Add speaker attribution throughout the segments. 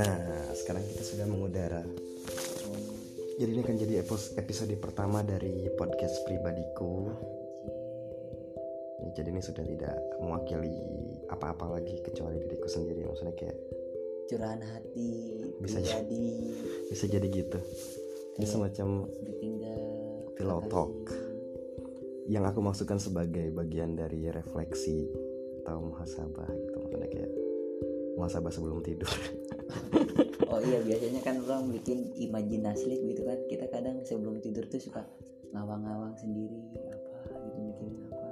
Speaker 1: Nah, sekarang kita sudah mengudara. Jadi ini akan jadi episode pertama dari podcast pribadiku. Jadi ini sudah tidak mewakili apa-apa lagi kecuali diriku sendiri. Maksudnya kayak
Speaker 2: curahan hati
Speaker 1: Bisa jadi. bisa jadi gitu. Ini semacam Pillow talk. yang aku maksudkan sebagai bagian dari refleksi atau muhasabah gitu. Maksudnya kayak muhasabah sebelum tidur.
Speaker 2: oh iya biasanya kan orang bikin imajinasi gitu kan. Kita kadang sebelum tidur tuh suka ngawang-ngawang sendiri apa gitu mikirin apa.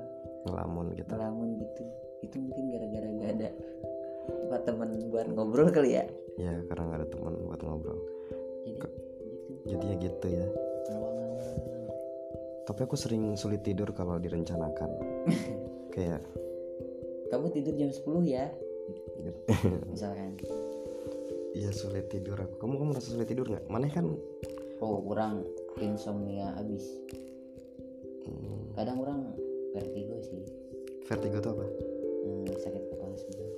Speaker 1: Ngelamun gitu.
Speaker 2: ngelamun gitu. Itu mungkin gara-gara gak ada tempat teman buat ngobrol kali ya?
Speaker 1: Ya, karena nggak ada teman buat ngobrol.
Speaker 2: jadi
Speaker 1: Ke-
Speaker 2: gitu.
Speaker 1: Jadinya gitu ya.
Speaker 2: ngawang-ngawang
Speaker 1: Tapi aku sering sulit tidur kalau direncanakan. kayak
Speaker 2: kamu tidur jam 10 ya? Misalkan
Speaker 1: iya sulit tidur aku. Kamu kamu merasa sulit tidur nggak? Mana kan
Speaker 2: oh kurang insomnia abis
Speaker 1: hmm,
Speaker 2: kadang orang vertigo sih
Speaker 1: vertigo tuh apa?
Speaker 2: Hmm, sakit kepala sebelah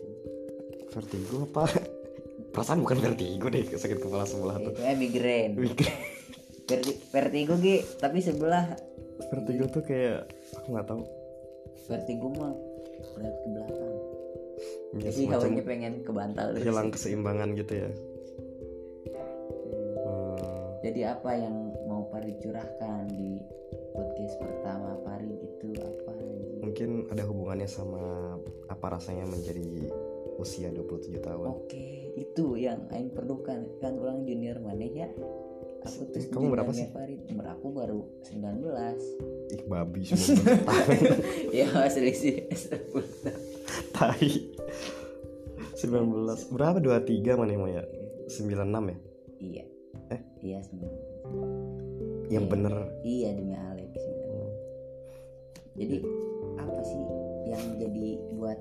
Speaker 1: Vertigo apa? Perasaan bukan vertigo deh, sakit kepala sebelah tuh.
Speaker 2: itu eh migrain Verti- vertigo Gi, tapi sebelah
Speaker 1: vertigo tuh kayak aku nggak tahu.
Speaker 2: vertigo mah berat ke belakang
Speaker 1: Ya,
Speaker 2: jadi hawanya pengen ke bantal terus.
Speaker 1: hilang keseimbangan gitu ya.
Speaker 2: Hmm. Jadi apa yang mau Pari curahkan di podcast pertama Pari gitu apa
Speaker 1: mungkin ada hubungannya sama apa rasanya menjadi usia 27 tahun.
Speaker 2: oke itu yang Aing perlukan kan orang junior mana ya aku tuh
Speaker 1: Kamu berapa sih?
Speaker 2: Pari umur aku baru 19
Speaker 1: Ih babi semua tahun.
Speaker 2: ya selisih 10
Speaker 1: Tai. 19 Berapa? 23 mana mau ya? 96 ya?
Speaker 2: Iya.
Speaker 1: Eh?
Speaker 2: iya sembilan
Speaker 1: Yang
Speaker 2: Iya.
Speaker 1: bener.
Speaker 2: Iya demi Alex
Speaker 1: Hmm,
Speaker 2: jadi apa sih yang jadi buat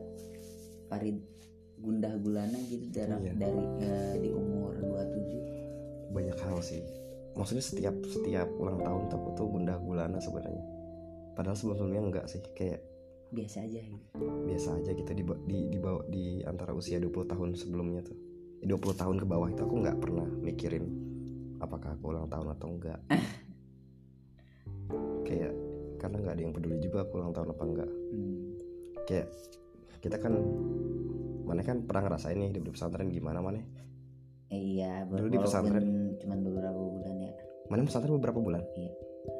Speaker 2: Farid gundah gulana gitu dari
Speaker 1: Iya.
Speaker 2: dari eh, di umur 27
Speaker 1: Banyak hal sih. Maksudnya setiap setiap ulang tahun aku tuh gundah gulana sebenarnya. Padahal sebelumnya enggak sih. Kayak
Speaker 2: biasa aja gitu.
Speaker 1: biasa aja gitu di, di, di, bawah, di antara usia 20 tahun sebelumnya tuh 20 tahun ke bawah itu aku nggak pernah mikirin apakah aku ulang tahun atau enggak kayak karena nggak ada yang peduli juga aku ulang tahun apa enggak
Speaker 2: Hmm.
Speaker 1: kayak kita kan mana kan pernah ngerasain nih di pesantren gimana mana
Speaker 2: Eh, iya
Speaker 1: Dulu di pesantren.
Speaker 2: cuman beberapa bulan ya
Speaker 1: mana pesantren beberapa bulan
Speaker 2: Iya.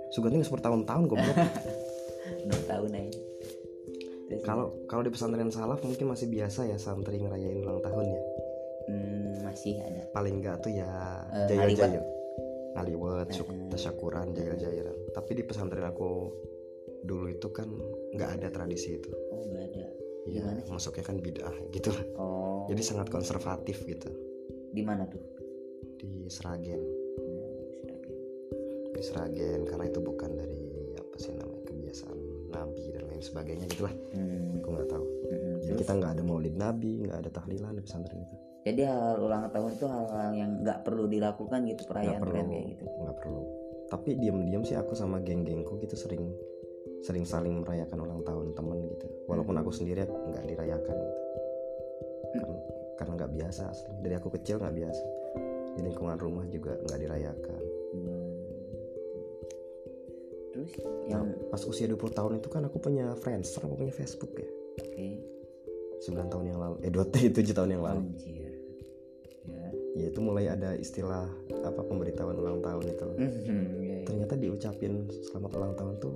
Speaker 1: Sugandi nggak bertahun-tahun goblok
Speaker 2: dua tahun aja Terus,
Speaker 1: kalau kalau di pesantren salaf mungkin masih biasa ya santri ngerayain ulang tahun ya?
Speaker 2: Hmm, masih ada.
Speaker 1: Paling enggak tuh ya
Speaker 2: Eh,
Speaker 1: jayo
Speaker 2: ngaliwat.
Speaker 1: jayo ngaliwat syuk-
Speaker 2: Heeh.
Speaker 1: tasyakuran jairan tapi di pesantren aku dulu itu kan nggak ada tradisi itu.
Speaker 2: Oh nggak ada.
Speaker 1: Ya
Speaker 2: Gimana sih?
Speaker 1: masuknya kan bid'ah gitu. Lah
Speaker 2: oh.
Speaker 1: Jadi sangat konservatif gitu.
Speaker 2: Di mana tuh?
Speaker 1: Di Seragen
Speaker 2: Hmm, Seragen.
Speaker 1: di Seragen karena itu bukan dari apa sih namanya kebiasaan nabi dan sebagainya gitulah
Speaker 2: Hmm,
Speaker 1: aku nggak tahu.
Speaker 2: Hmm,
Speaker 1: jadi
Speaker 2: terus?
Speaker 1: kita nggak ada maulid nabi nggak ada tahlilan di pesantren itu.
Speaker 2: Jadi hal ulang tahun itu hal-hal yang nggak perlu dilakukan gitu perayaan
Speaker 1: perlu.
Speaker 2: kayak gitu?
Speaker 1: Nggak perlu. Tapi diam-diam sih aku sama geng-gengku gitu sering sering saling merayakan ulang tahun temen gitu. Walaupun
Speaker 2: Hmm.
Speaker 1: aku sendiri nggak dirayakan gitu. Karena, karena nggak biasa asli dari aku kecil nggak biasa. Di lingkungan rumah juga nggak dirayakan
Speaker 2: terus
Speaker 1: nah,
Speaker 2: yang
Speaker 1: pas usia 20 tahun itu kan aku punya Friendster aku punya Facebook ya.
Speaker 2: Oke.
Speaker 1: 9 tahun yang lalu eh 2 7 tahun yang lalu.
Speaker 2: Anjir. Ya.
Speaker 1: Ya itu mulai ada istilah apa pemberitahuan ulang tahun itu.
Speaker 2: Mhm, ya, ya.
Speaker 1: ternyata diucapin selamat ulang tahun tuh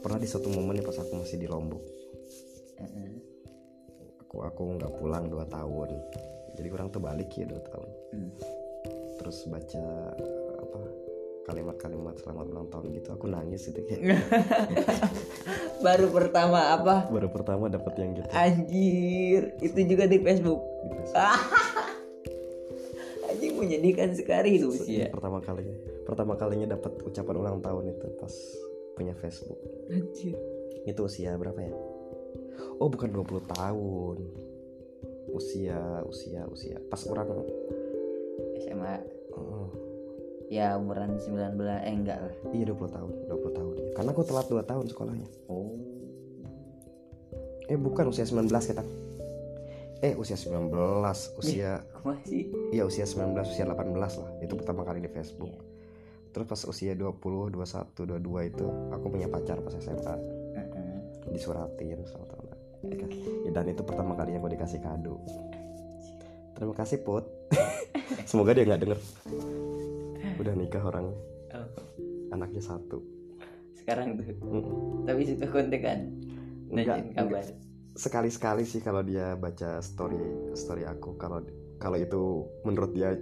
Speaker 1: pernah di suatu momen nih pas aku masih di Lombok.
Speaker 2: Heeh.
Speaker 1: aku aku nggak pulang 2 tahun. Jadi kurang tuh balik ya 2 tahun.
Speaker 2: Hmm.
Speaker 1: terus baca apa kalimat-kalimat selamat ulang tahun gitu aku nangis gitu kayak.
Speaker 2: Baru pertama apa?
Speaker 1: Baru pertama dapat yang gitu.
Speaker 2: Anjir itu juga di Facebook.
Speaker 1: Di Facebook.
Speaker 2: anjing menyedihkan sekali itu usia
Speaker 1: pertama kalinya. Pertama kalinya dapat ucapan ulang tahun itu pas punya Facebook.
Speaker 2: Anjir.
Speaker 1: Itu usia berapa ya? Oh bukan 20 tahun. Usia usia usia. Pas orang
Speaker 2: SMA
Speaker 1: oh,
Speaker 2: ya umuran 19 eh enggak lah.
Speaker 1: Iya 20 tahun 20 tahun. Karena aku telat 2 tahun sekolahnya.
Speaker 2: Oh.
Speaker 1: Eh bukan usia 19 kita eh usia 19 usia
Speaker 2: masih?
Speaker 1: Iya usia 19 usia 18 lah. Itu pertama kali di Facebook. Terus pas usia 20 21 22 itu aku punya pacar pas SMA
Speaker 2: Heeh.
Speaker 1: disuratin sama teman Ya, dan itu pertama kalinya gue dikasih kado. Terima kasih put. Semoga dia nggak denger udah nikah orangnya.
Speaker 2: Oh,
Speaker 1: anaknya satu.
Speaker 2: Sekarang tuh.
Speaker 1: Mm.
Speaker 2: tapi suka kontekan nanyain kabar.
Speaker 1: sekali sekali sih kalau dia baca story story aku. Kalau kalau itu menurut dia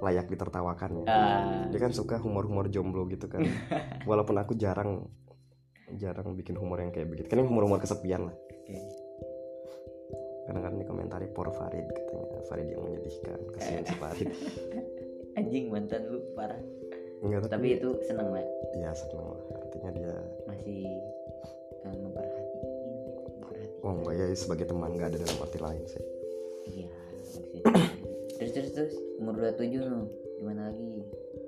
Speaker 1: layak ditertawakan ya.
Speaker 2: Ah.
Speaker 1: Dia kan suka humor-humor jomblo gitu kan. Walaupun aku jarang jarang bikin humor yang kayak begitu. Kan ini humor-humor kesepian lah.
Speaker 2: Oke.
Speaker 1: kadang-kadang di komentari por Farid katanya. Farid yang menyedihkan. Kasihan si Farid
Speaker 2: anjing mantan lu parah.
Speaker 1: Enggak
Speaker 2: tapi
Speaker 1: tapi,
Speaker 2: itu seneng lah.
Speaker 1: Ya seneng lah. Artinya dia
Speaker 2: masih eh, memperhatiin memperhatiin
Speaker 1: oh enggak ya sebagai teman nggak ada dalam arti lain sih.
Speaker 2: Iya terus terus terus umur 27 lu gimana lagi?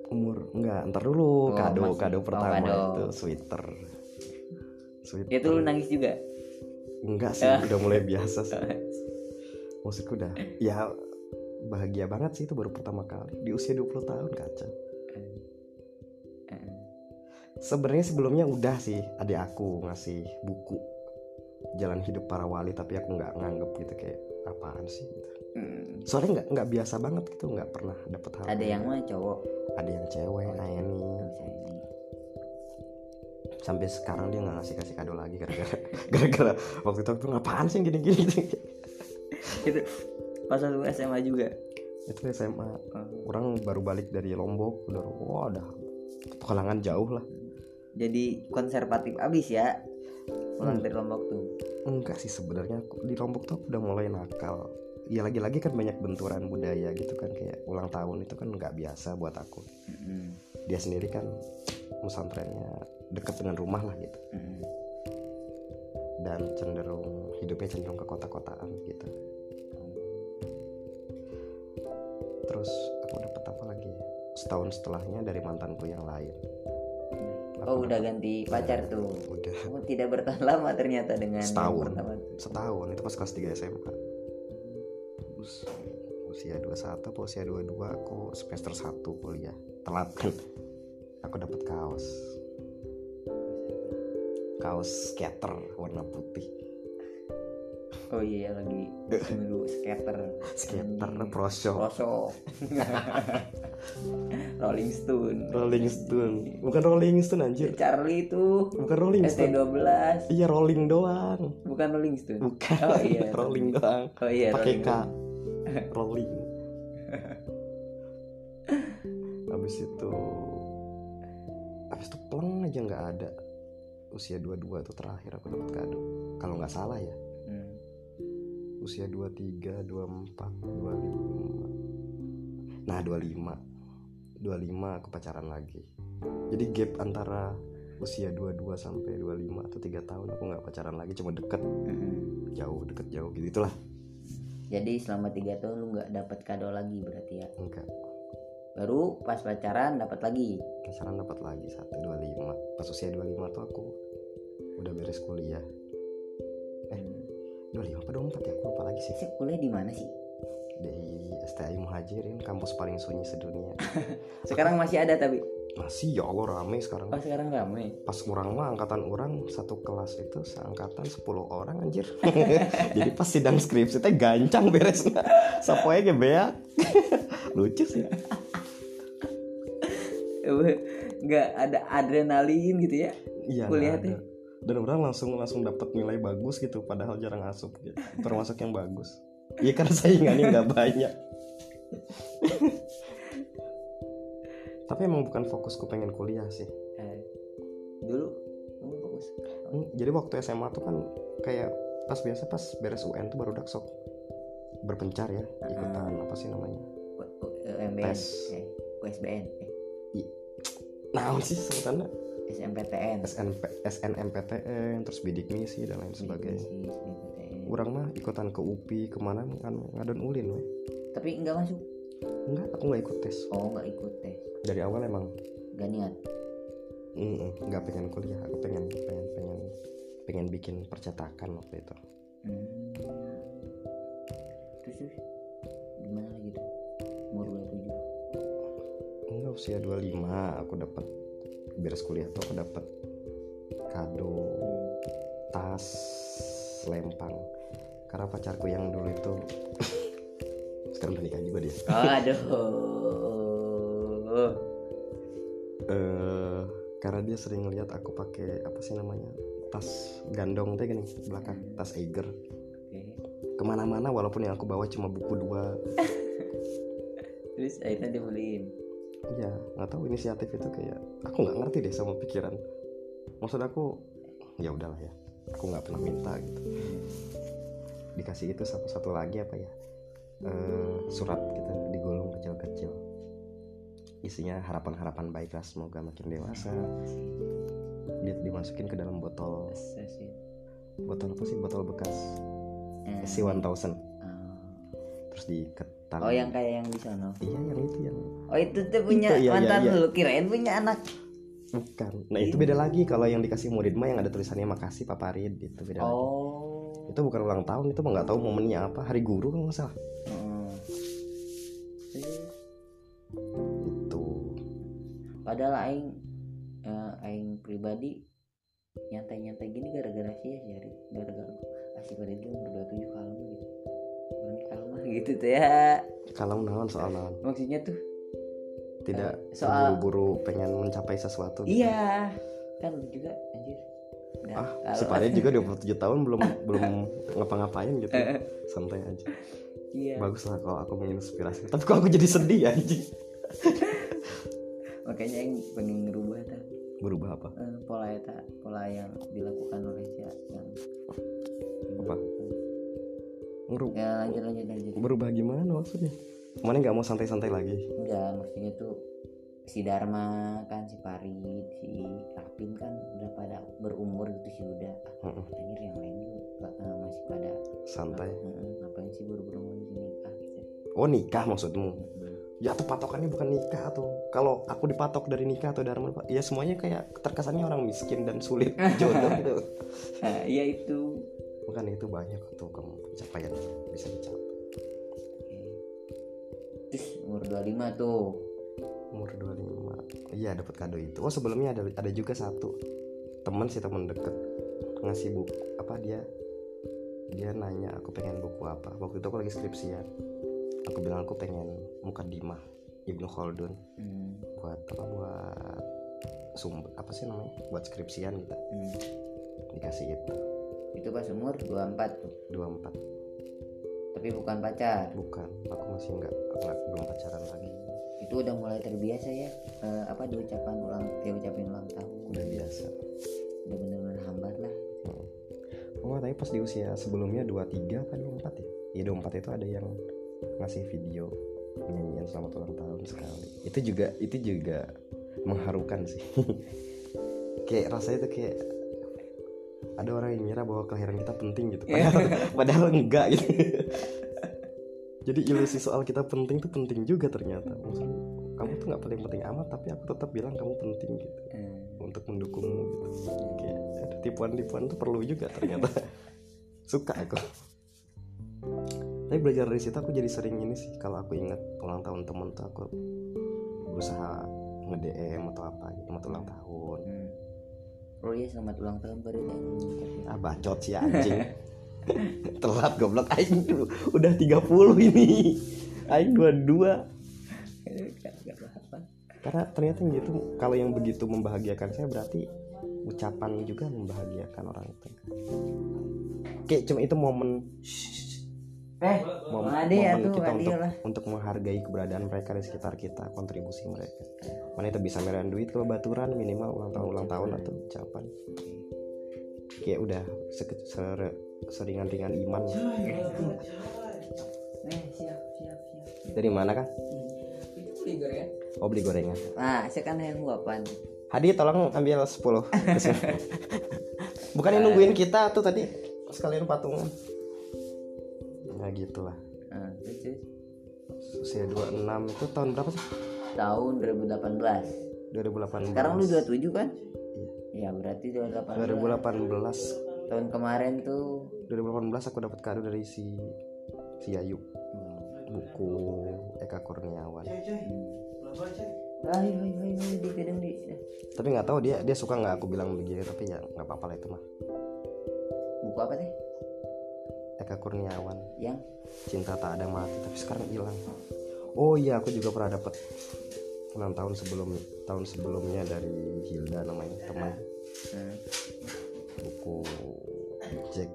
Speaker 1: Umur enggak ntar dulu
Speaker 2: Oh,
Speaker 1: kado
Speaker 2: masih.
Speaker 1: kado
Speaker 2: Oh,
Speaker 1: pertama
Speaker 2: kado.
Speaker 1: itu sweater. Sweater.
Speaker 2: Itu lu nangis juga?
Speaker 1: Enggak sih udah mulai biasa sih. Maksudku udah ya bahagia banget sih itu baru pertama kali. Di usia 20 tahun kacau
Speaker 2: Eh,
Speaker 1: sebenarnya sebelumnya udah sih adik aku ngasih buku jalan hidup para wali tapi aku nggak nganggep gitu kayak apaan sih gitu.
Speaker 2: hmm.
Speaker 1: soalnya nggak nggak biasa banget gitu nggak pernah dapet hal
Speaker 2: ada yang mah cowok?
Speaker 1: Ada yang cewek
Speaker 2: Oh,
Speaker 1: Aeni
Speaker 2: misalnya ini.
Speaker 1: Sampai sekarang dia nggak ngasih kasih kado lagi gara-gara gara-gara waktu itu aku ngapaan sih gini-gini?
Speaker 2: Itu pas lu SMA juga
Speaker 1: itu SMA
Speaker 2: Oh.
Speaker 1: orang baru balik dari Lombok udah wah udah petualangan jauh lah
Speaker 2: jadi konservatif abis ya pulang
Speaker 1: Hmm.
Speaker 2: dari Lombok tuh
Speaker 1: enggak sih sebenarnya di Lombok tuh udah mulai nakal ya lagi-lagi kan banyak benturan budaya gitu kan kayak ulang tahun itu kan nggak biasa buat aku
Speaker 2: Mm-mm.
Speaker 1: dia sendiri kan pesantrennya dekat dengan rumah lah gitu
Speaker 2: Mm-mm.
Speaker 1: dan cenderung hidupnya cenderung ke kota-kotaan gitu terus aku dapat apa lagi ya? setahun setelahnya dari mantanku yang lain.
Speaker 2: Oh
Speaker 1: Aku
Speaker 2: udah ganti pacar tuh?
Speaker 1: udah.
Speaker 2: Kamu tidak bertahan lama ternyata dengan yang
Speaker 1: Setahun. setahun. Itu pas kelas 3 SMA terus usia 21 apa usia 22 aku semester 1 kuliah. Telat. Kan aku dapat kaos. Kaos skater warna putih
Speaker 2: oh iya lagi dulu skater.
Speaker 1: Skater
Speaker 2: Anjing.
Speaker 1: pro shop
Speaker 2: Rosok Rolling Stone.
Speaker 1: Rolling Stone. Bukan Rolling Stone anjir.
Speaker 2: Charlie itu.
Speaker 1: Bukan Rolling Stone.
Speaker 2: ST12
Speaker 1: iya Rolling doang.
Speaker 2: Bukan Rolling Stone.
Speaker 1: Bukan
Speaker 2: Oh, iya.
Speaker 1: Rolling doang.
Speaker 2: Oh iya
Speaker 1: pakai K. Rolling. Habis itu habis itu pleng aja nggak ada. Usia 22 itu terakhir aku dapat kado. Kalau nggak salah ya. Usia 23 24 25 nah 25 25 aku pacaran lagi. Jadi gap antara usia 22 sampai 25 atau 3 tahun aku nggak pacaran lagi cuma deket.
Speaker 2: Mm-mm.
Speaker 1: jauh deket jauh gitu itulah.
Speaker 2: Jadi selama tiga tahun lu nggak dapat kado lagi berarti ya?
Speaker 1: Enggak.
Speaker 2: Baru pas pacaran dapat lagi?
Speaker 1: Pacaran dapat lagi satu 25 pas usia 25 tuh aku udah beres kuliah. Eh. 25 apa 24 ya? Aku lupa lagi sih.
Speaker 2: Kuliah di mana sih?
Speaker 1: Di STI Muhajirin kampus paling sunyi sedunia.
Speaker 2: Sekarang masih ada tapi?
Speaker 1: Masih ya Allah rame sekarang.
Speaker 2: Oh sekarang ramai
Speaker 1: pas kurang mah angkatan orang satu kelas itu seangkatan 10 orang anjir. Jadi pas sidang skripsi teh gancang beres sapoe ge beak lucu sih.
Speaker 2: Nggak ada adrenalin gitu ya?
Speaker 1: Iya
Speaker 2: Kuliah
Speaker 1: ada. Dan orang langsung langsung dapat nilai bagus gitu padahal jarang asup gitu. Termasuk yang bagus. Iya karena saingannya nggak banyak. Tapi emang bukan fokusku pengen kuliah sih.
Speaker 2: Eh, dulu? Kamu fokus?
Speaker 1: Hmm, jadi waktu SMA tuh kan kayak pas biasa pas beres UN tuh baru daksok. Berpencar ya ikutan apa sih namanya?
Speaker 2: UMBN
Speaker 1: Tes.
Speaker 2: eh, USBN eh,
Speaker 1: nah sih sebutannya
Speaker 2: SMPTN
Speaker 1: SNP, SNMPTN terus bidik misi dan lain sebagainya.
Speaker 2: Misi, SNMPTN.
Speaker 1: orang mah ikutan ke UPI ke mana kan ngadon ulin weh.
Speaker 2: Tapi nggak masuk?
Speaker 1: Enggak aku nggak ikut tes.
Speaker 2: Oh nggak ikut tes.
Speaker 1: Dari awal emang.
Speaker 3: Gak niat?
Speaker 1: Mm, nggak pengen kuliah. Aku pengen pengen pengen pengen bikin percetakan waktu itu.
Speaker 2: Hmm. terus terus? Gimana lagi tuh? Umur 27
Speaker 1: enggak usia 25 aku dapat beres kuliah tuh aku dapat kado tas lempang. Karena pacarku yang dulu itu sekarang udah nikah juga dia.
Speaker 2: Aduh
Speaker 1: eh karena dia sering lihat aku pakai apa sih namanya tas gandong teh gini belakang tas Eiger.
Speaker 2: Oke.
Speaker 1: Ke mana-mana walaupun yang aku bawa cuma buku dua.
Speaker 2: Terus akhirnya dia beliin
Speaker 1: ya nggak tahu inisiatif itu kayak aku nggak ngerti deh sama pikiran. Maksud aku ya udahlah ya. Aku nggak pernah minta gitu. Dikasih itu satu satu lagi apa ya? Eh, surat gitu digulung kecil-kecil. Isinya harapan-harapan baik lah semoga makin dewasa. Dia dimasukin ke dalam botol. Botol apa sih? Botol bekas.
Speaker 2: Eh,
Speaker 1: SC 1000
Speaker 2: oh.
Speaker 1: terus diikat
Speaker 2: oh yang kayak yang di sana.
Speaker 1: Iya yang itu yang
Speaker 2: oh itu tuh punya
Speaker 1: Itu, iya,
Speaker 2: mantan
Speaker 1: iya, iya.
Speaker 2: lu kirain punya anak.
Speaker 1: Bukan. Nah itu beda lagi kalau yang dikasih murid mah yang ada tulisannya makasih Papa Rid itu beda lagi.
Speaker 2: Oh.
Speaker 1: Itu bukan ulang tahun itu mah nggak tahu momennya apa hari guru kalau nggak salah.
Speaker 2: Heeh. Terus,
Speaker 1: itu.
Speaker 2: Padahal aing eh, aing pribadi nyantai-nyantai gini gara-gara sih ya gara-gara asik pada itu umur 27 kalem gitu gitu tuh ya.
Speaker 1: Kalau naon soal naon?
Speaker 2: Maksudnya tuh
Speaker 1: tidak
Speaker 2: Eh, soal-
Speaker 1: buru-buru pengen mencapai sesuatu
Speaker 2: iya kan juga anjir. Udah,
Speaker 1: ah Farid juga 27 tahun belum belum ngapa-ngapain gitu. Santai aja.
Speaker 2: Iya.
Speaker 1: Bagus lah kalau aku menginspirasi. Tapi kok aku jadi sedih anjing?
Speaker 2: Makanya aing pengen ngerubah ta
Speaker 1: berubah apa?
Speaker 2: Eh, pola eta pola yang dilakukan oleh si yang
Speaker 1: Apa? Ngeru-
Speaker 2: ya lanjut lanjut lanjut.
Speaker 1: berubah gimana maksudnya? Mana nggak mau santai-santai lagi?
Speaker 2: Enggak maksudnya tuh si Dharma kan si Parit si Rapin kan udah pada berumur gitu sih udah.
Speaker 1: Heeh.
Speaker 2: anjir yang lain juga eh, masih pada
Speaker 1: santai.
Speaker 2: Heeh, ngapain sih buru-buru mau nikah gitu.
Speaker 1: Oh nikah maksudmu?
Speaker 2: Heeh.
Speaker 1: ya tuh patokannya bukan nikah tuh. Kalau aku dipatok dari nikah atau dharma ya semuanya kayak terkesannya orang miskin dan sulit jodoh gitu.
Speaker 2: Nah, ya itu
Speaker 1: bukan itu banyak tuh kamu pencapaian bisa dicapai.
Speaker 2: Terus umur 25 tuh.
Speaker 1: Umur 25 iya dapat kado itu. Oh sebelumnya ada ada juga satu. Teman sih teman deket. Ngasih buku apa dia? Dia nanya aku pengen buku apa? Waktu itu aku lagi skripsian. Aku bilang aku pengen mukadimah Ibnu Khaldun.
Speaker 2: Hmm.
Speaker 1: buat apa? Buat sumber apa sih namanya? Buat skripsian gitu.
Speaker 2: Hmm.
Speaker 1: dikasih itu
Speaker 2: itu pas umur 24 tuh.
Speaker 1: 24
Speaker 2: tapi bukan pacar.
Speaker 1: Bukan aku masih nggak belum pacaran lagi.
Speaker 2: Itu udah mulai terbiasa ya eh, apa diucapkan ulang diucapin ulang tahun.
Speaker 1: Udah biasa.
Speaker 2: Udah bener-bener hambat lah.
Speaker 1: Hmm. Oh tapi pas di usia sebelumnya 23 kan 24 ya? Iya 24 itu ada yang ngasih video Nyanyian selamat ulang tahun sekali. Itu juga itu juga mengharukan sih. Kayak rasanya tuh kayak Ada orang yang ngira bahwa kelahiran kita penting gitu. Padahal, padahal enggak gitu. Jadi ilusi soal kita penting tuh penting juga ternyata. Maksudnya kamu tuh nggak paling penting amat Tapi aku tetap bilang kamu penting gitu.
Speaker 2: Eh,
Speaker 1: untuk mendukungmu gitu. Kayak ada tipuan-tipuan tuh perlu juga ternyata. Suka aku. Tapi belajar dari situ aku jadi sering ini sih. Kalau aku ingat ulang tahun temen tuh aku berusaha nge DM atau apa gitu ulang tahun.
Speaker 2: Hmm. Oh iya selamat ulang tahun baru yang ngucapin.
Speaker 1: ah bacot sih anjing. Telat goblok. Aing dulu udah 30 ini. Aing 22
Speaker 2: Gak- gak apa-apa.
Speaker 1: karena ternyata gitu kalau yang begitu membahagiakan saya berarti ucapan juga membahagiakan orang itu. Kayak cuma itu momen
Speaker 2: eh ya
Speaker 1: momen
Speaker 2: tuh
Speaker 1: kita untuk
Speaker 2: lah.
Speaker 1: untuk menghargai keberadaan mereka di sekitar kita kontribusi mereka. Mana itu bisa merayakan duit kalau baturan minimal ulang tahun ulang tahun atau ucapan. Kayak udah seke- ser- seringan-ringan iman.
Speaker 2: Eh siap siap siap
Speaker 1: dari mana kan
Speaker 2: itu beli gorengan.
Speaker 1: Oh beli gorengan.
Speaker 2: Nah saya kan yang apaan?
Speaker 1: Hadi tolong ambil 10 bukannya nungguin kita tuh tadi? Sekalian patungan ya gitulah.
Speaker 2: Nah, terus,
Speaker 1: usia 26 itu tahun berapa sih?
Speaker 2: Tahun 2018
Speaker 1: 2018
Speaker 2: sekarang lu 27 kan?
Speaker 1: Iya.
Speaker 2: ya berarti 2018
Speaker 1: 2018
Speaker 2: tahun kemarin tuh?
Speaker 1: 2018 aku dapat kado dari si si Ayu.
Speaker 2: Oh.
Speaker 1: buku Eka Kurniawan.
Speaker 2: Ayo ayo ayo ayo di di
Speaker 1: tapi nggak tahu dia dia suka nggak aku bilang begini tapi ya nggak apa-apa lah itu mah.
Speaker 2: Buku apa teh
Speaker 1: Eka Kurniawan.
Speaker 2: Yang?
Speaker 1: Cinta tak ada mati tapi sekarang hilang. Oh iya aku juga pernah dapat enam tahun sebelum tahun sebelumnya dari Hilda namanya teman.
Speaker 2: Hmm.
Speaker 1: buku Jack.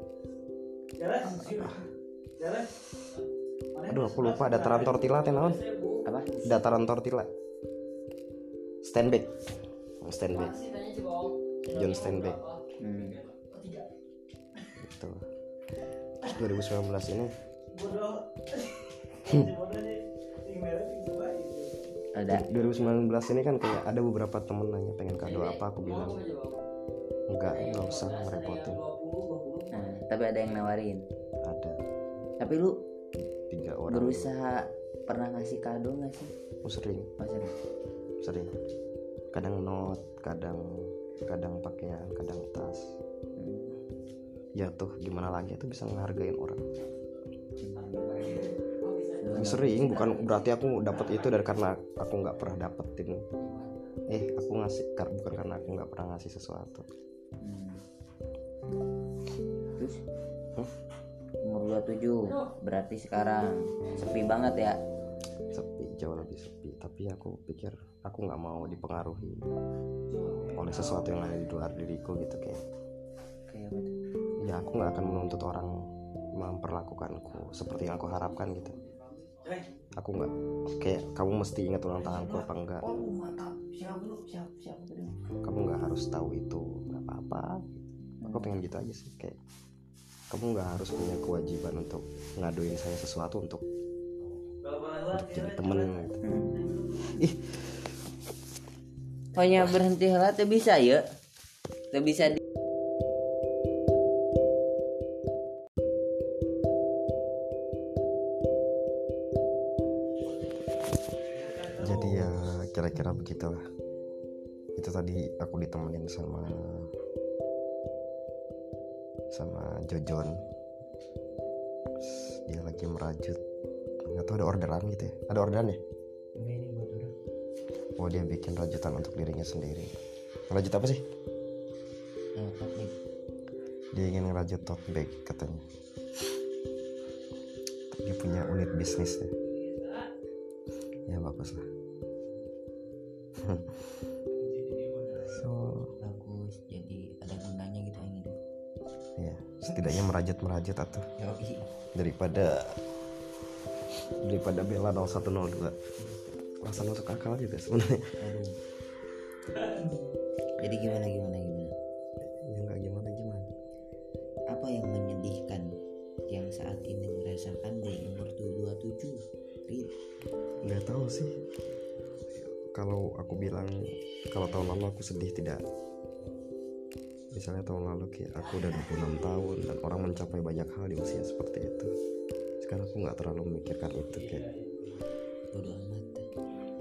Speaker 1: Aduh aku lupa dataran tortilla teh naon?
Speaker 2: Apa?
Speaker 1: Dataran tortilla Steinbeck Steinbeck John Steinbeck
Speaker 2: hmm.
Speaker 1: Terus 2019 ini.
Speaker 2: Ada.
Speaker 1: 2019 ini kan kayak ada beberapa temen nanya pengen kado apa? Aku bilang enggak nggak usah ngerepotin.
Speaker 2: Nah, tapi ada yang nawarin.
Speaker 1: Ada.
Speaker 2: Tapi lu
Speaker 1: tiga orang.
Speaker 2: berusaha pernah ngasih kado nggak sih?
Speaker 1: Oh, sering.
Speaker 2: Maksudnya
Speaker 1: sering. Kadang not kadang kadang pakaian kadang tas. Ya tuh gimana lagi tuh bisa ngehargain orang sering bukan berarti aku dapat itu dari karena aku nggak pernah dapetin eh aku ngasih bukan karena aku nggak pernah ngasih sesuatu
Speaker 2: Hmm. terus
Speaker 1: Hah?
Speaker 2: umur 27 berarti sekarang sepi banget ya
Speaker 1: sepi jauh lebih sepi tapi aku pikir aku nggak mau dipengaruhi oleh sesuatu yang ada di luar diriku gitu kayak
Speaker 2: kayak?
Speaker 1: Ya aku nggak akan menuntut orang memperlakukanku seperti yang aku harapkan gitu. Aku nggak kayak kamu mesti ingat ulang tahunku apa enggak?
Speaker 2: Oh mantap siap lu siap siap
Speaker 1: kamu nggak harus tahu itu nggak apa-apa. Aku pengen gitu aja sih kayak kamu nggak harus punya kewajiban untuk ngaduin saya sesuatu untuk untuk jadi temen gitu.
Speaker 2: hmm.
Speaker 1: ih.
Speaker 2: Hanya berhenti lah tuh bisa ya. Tuh bisa di
Speaker 1: itu tadi aku ditemenin sama sama Jojon. Dia lagi merajut. Nggak tahu ada orderan gitu ya? Ada orderan ya?
Speaker 2: Ini buat orang.
Speaker 1: Oh dia bikin rajutan untuk dirinya sendiri. Rajut apa sih?
Speaker 2: Tapi
Speaker 1: dia ingin ngerajut tote bag katanya. Dia punya unit bisnis ya. Ya bagus lah setidaknya merajut merajut atau daripada daripada Bella 0102 rasa masuk akal juga sebenarnya.
Speaker 2: Jadi gimana gimana gimana?
Speaker 1: Ya nggak gimana gimana?
Speaker 2: Apa yang menyedihkan yang saat ini merasakan di umur 27 Rin.
Speaker 1: Nggak tahu sih. Kalau aku bilang kalau tahun lalu aku sedih tidak. Misalnya tahun lalu kayak aku udah 26 tahun dan orang mencapai banyak hal di usia seperti itu. Sekarang aku nggak terlalu memikirkan itu kayak
Speaker 2: bodo amat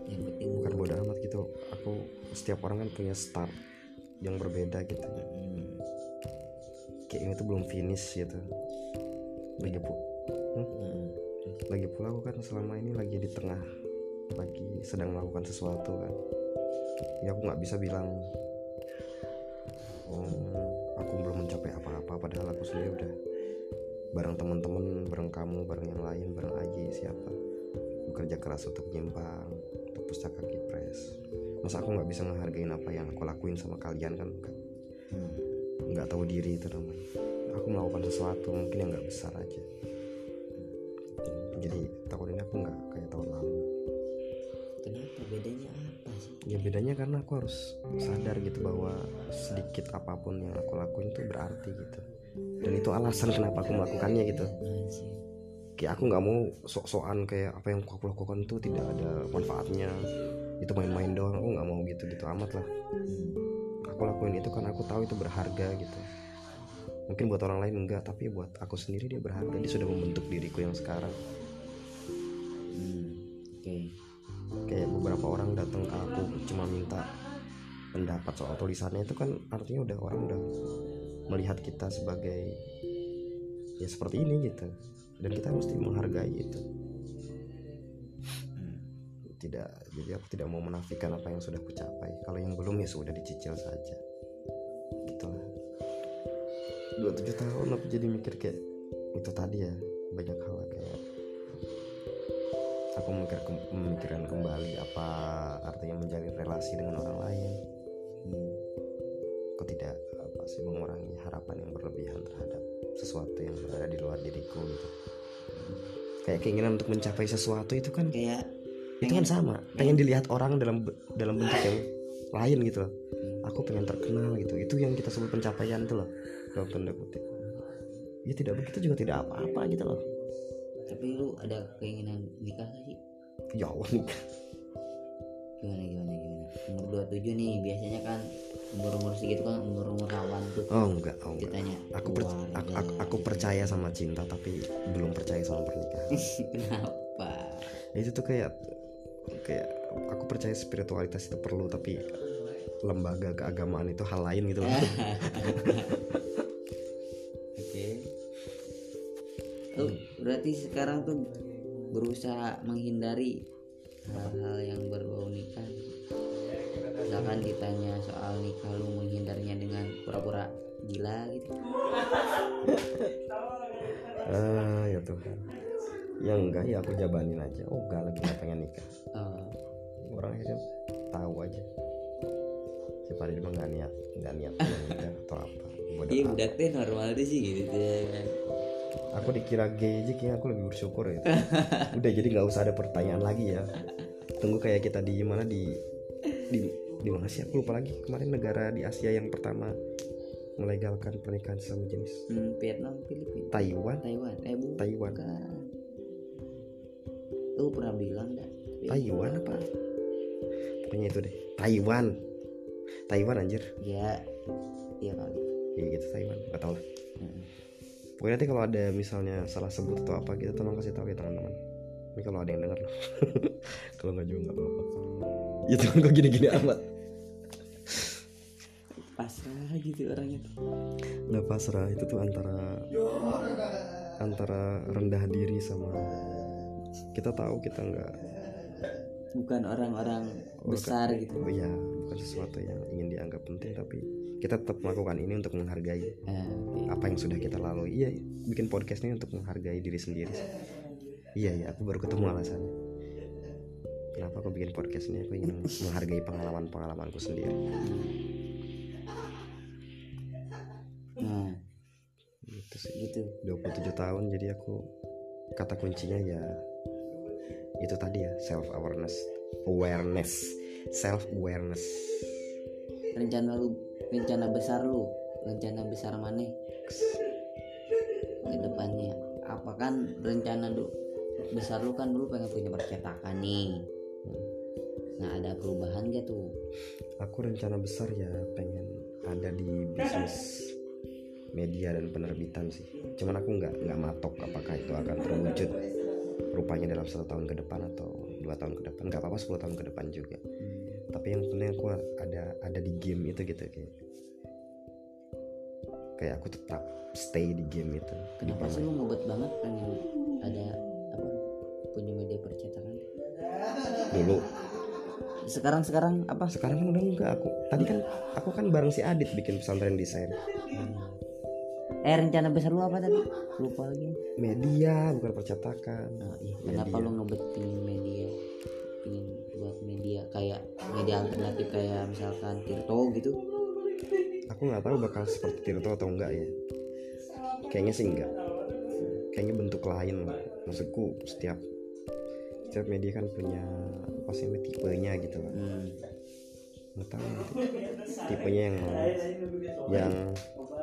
Speaker 2: yang penting
Speaker 1: bukan bodoh amat gitu. Aku setiap orang kan punya start yang berbeda gitu.
Speaker 2: Hmm,
Speaker 1: kayak ini tuh belum finish gitu. Lagi pu Hmm?
Speaker 2: hmm,
Speaker 1: lagi pula aku kan selama ini lagi di tengah lagi sedang melakukan sesuatu kan. Ya aku nggak bisa bilang oh padahal aku sendiri udah bareng teman-teman bareng kamu bareng yang lain bareng Aji siapa. Bekerja keras untuk nyimpang untuk pustaka kipres. Masa aku nggak bisa ngehargain apa yang aku lakuin sama kalian kan? Nggak.
Speaker 2: hmm.
Speaker 1: nggak tahu diri itu namanya aku melakukan sesuatu mungkin yang nggak besar aja. Jadi tahun ini aku nggak kayak tahun lalu ya bedanya karena aku harus sadar gitu bahwa sedikit apa pun yang aku lakuin itu berarti gitu. Dan itu alasan kenapa aku melakukannya gitu. Kayak aku nggak mau sok-sokan kayak apa yang aku lakukan itu tidak ada manfaatnya. Itu main-main doang aku nggak mau gitu gitu amat lah. Aku lakuin itu karena aku tahu itu berharga gitu. Mungkin buat orang lain enggak tapi buat aku sendiri dia berharga. Dia sudah membentuk diriku yang sekarang cuma minta pendapat soal tulisannya itu kan artinya udah orang udah melihat kita sebagai ya seperti ini gitu. Dan kita mesti menghargai itu.
Speaker 2: Hmm.
Speaker 1: tidak jadi aku tidak mau menafikan apa yang sudah kucapai. Kalau yang belum ya sudah dicicil saja. Gitulah dua tujuh tahun aku jadi mikir kayak itu tadi ya banyak hal kayak aku memikir memikirkan kembali apa artinya menjalin relasi dengan orang lain.
Speaker 2: Hmm.
Speaker 1: aku tidak apa sih mengurangi harapan yang berlebihan terhadap sesuatu yang berada di luar diriku gitu. Kayak keinginan untuk mencapai sesuatu itu kan
Speaker 2: kayak
Speaker 1: itu kan sama. Pengen dilihat orang dalam dalam bentuk yang lain gitu loh. Aku pengen terkenal gitu. Itu yang kita sebut pencapaian tuh loh. Dalam tanda kutip. Ya tidak begitu juga tidak apa-apa gitu loh
Speaker 2: tapi lu ada keinginan nikah gak sih?
Speaker 1: Ya Allah nih
Speaker 2: gimana gimana gimana? Umur 27 nih biasanya kan umur umur segitu kan umur umur rawan tuh.
Speaker 1: Oh enggak. Oh enggak.
Speaker 2: Ditanya
Speaker 1: aku per- aku, aku, aku percaya sama cinta tapi belum percaya sama pernikahan.
Speaker 2: Kenapa?
Speaker 1: Itu tuh kayak kayak aku percaya spiritualitas itu perlu tapi lembaga keagamaan itu hal lain gitu loh
Speaker 2: berarti sekarang tuh berusaha menghindari hal-hal yang berbau nikah. Misalkan ditanya soal nikah lu menghindarnya dengan pura-pura gila gitu.
Speaker 1: Ah ya Tuhan ya enggak ya aku jabanin aja. Oh enggak lagi nggak pengen nikah.
Speaker 2: Oh,
Speaker 1: orang akhirnya tahu aja. Si Farid mah nggak niat nggak niat nikah atau apa.
Speaker 2: Iya budak teh normal sih gitu ya. kan
Speaker 1: aku dikira gay aja kayaknya aku lebih bersyukur ya. Udah jadi nggak usah ada pertanyaan lagi ya. Tunggu kayak kita di mana di di di mana sih? Aku lupa lagi. Kemarin negara di Asia yang pertama melegalkan pernikahan sesama jenis.
Speaker 2: Hmm, Vietnam Filipina.
Speaker 1: Taiwan?
Speaker 2: Taiwan. Eh bu
Speaker 1: Taiwan.
Speaker 2: Lu pernah bilang dah.
Speaker 1: Taiwan apa? Pokoknya itu deh. Taiwan. Taiwan anjir.
Speaker 2: Ya. Iya kali.
Speaker 1: Ya gitu Taiwan. Nggak tahu lah.
Speaker 2: Hmm.
Speaker 1: Pokoknya nanti kalau ada misalnya salah sebut atau apa kita tolong kasih tahu ya teman-teman. Ini kalau ada yang dengar loh kalau nggak juga nggak apa-apa. Ya Tuhan kok gini-gini amat.
Speaker 2: Pasrah gitu orangnya tuh
Speaker 1: nggak pasrah itu tuh antara antara rendah diri sama kita tahu kita nggak.
Speaker 2: Bukan orang-orang besar gitu.
Speaker 1: Oh ya bukan sesuatu yang ingin dianggap penting tapi kita tetap melakukan ini untuk menghargai
Speaker 2: Eh,
Speaker 1: apa yang sudah kita lalui. Iya bikin podcast ini untuk menghargai diri sendiri iya iya aku baru ketemu alasannya kenapa aku bikin podcast ini? Aku ingin menghargai pengalaman pengalamanku sendiri.
Speaker 2: Nah
Speaker 1: gitu sih
Speaker 2: gitu.
Speaker 1: 27 tahun jadi aku kata kuncinya ya itu tadi ya self awareness. Awareness self awareness
Speaker 2: rencana lu rencana besar lu rencana besar mana? Ke depannya. Apa kan rencana lu besar lu kan dulu pengen punya percetakan nih. Nah ada perubahan gak tuh?
Speaker 1: Aku rencana besar ya pengen ada di bisnis media dan penerbitan sih. Cuman aku nggak nggak matok apakah itu akan terwujud rupanya dalam satu tahun ke depan atau dua tahun ke depan. Nggak apa-apa 10 tahun ke depan juga tapi yang penting aku ada ada di game itu gitu kayak kayak aku tetap stay di game itu
Speaker 2: kenapa sih lu ngebet banget pengen ada apa punya media percetakan?
Speaker 1: Dulu.
Speaker 2: Sekarang sekarang apa?
Speaker 1: Sekarang kan udah enggak aku tadi kan aku kan bareng si Adit bikin pesantren desain.
Speaker 2: Eh rencana besar lu apa tadi? Lupa lagi.
Speaker 1: Media bukan percetakan.
Speaker 2: Nah, iya. Kenapa
Speaker 1: Media.
Speaker 2: lu ngebet pingin media? Pingin buat media kayak media alternatif kayak misalkan Tirto gitu.
Speaker 1: aku nggak tahu bakal seperti Tirto atau enggak ya. Kayaknya sih enggak. Kayaknya bentuk lain maksudku setiap setiap media kan punya apa sih tipenya gitu lah.
Speaker 2: Hmm.
Speaker 1: nggak tahu tipenya yang yang